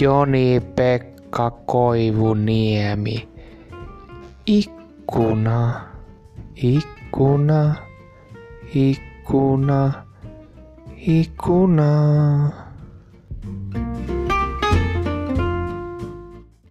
Joni-Pekka Koivuniemi. Ikkuna, ikkuna, ikkuna, ikkuna.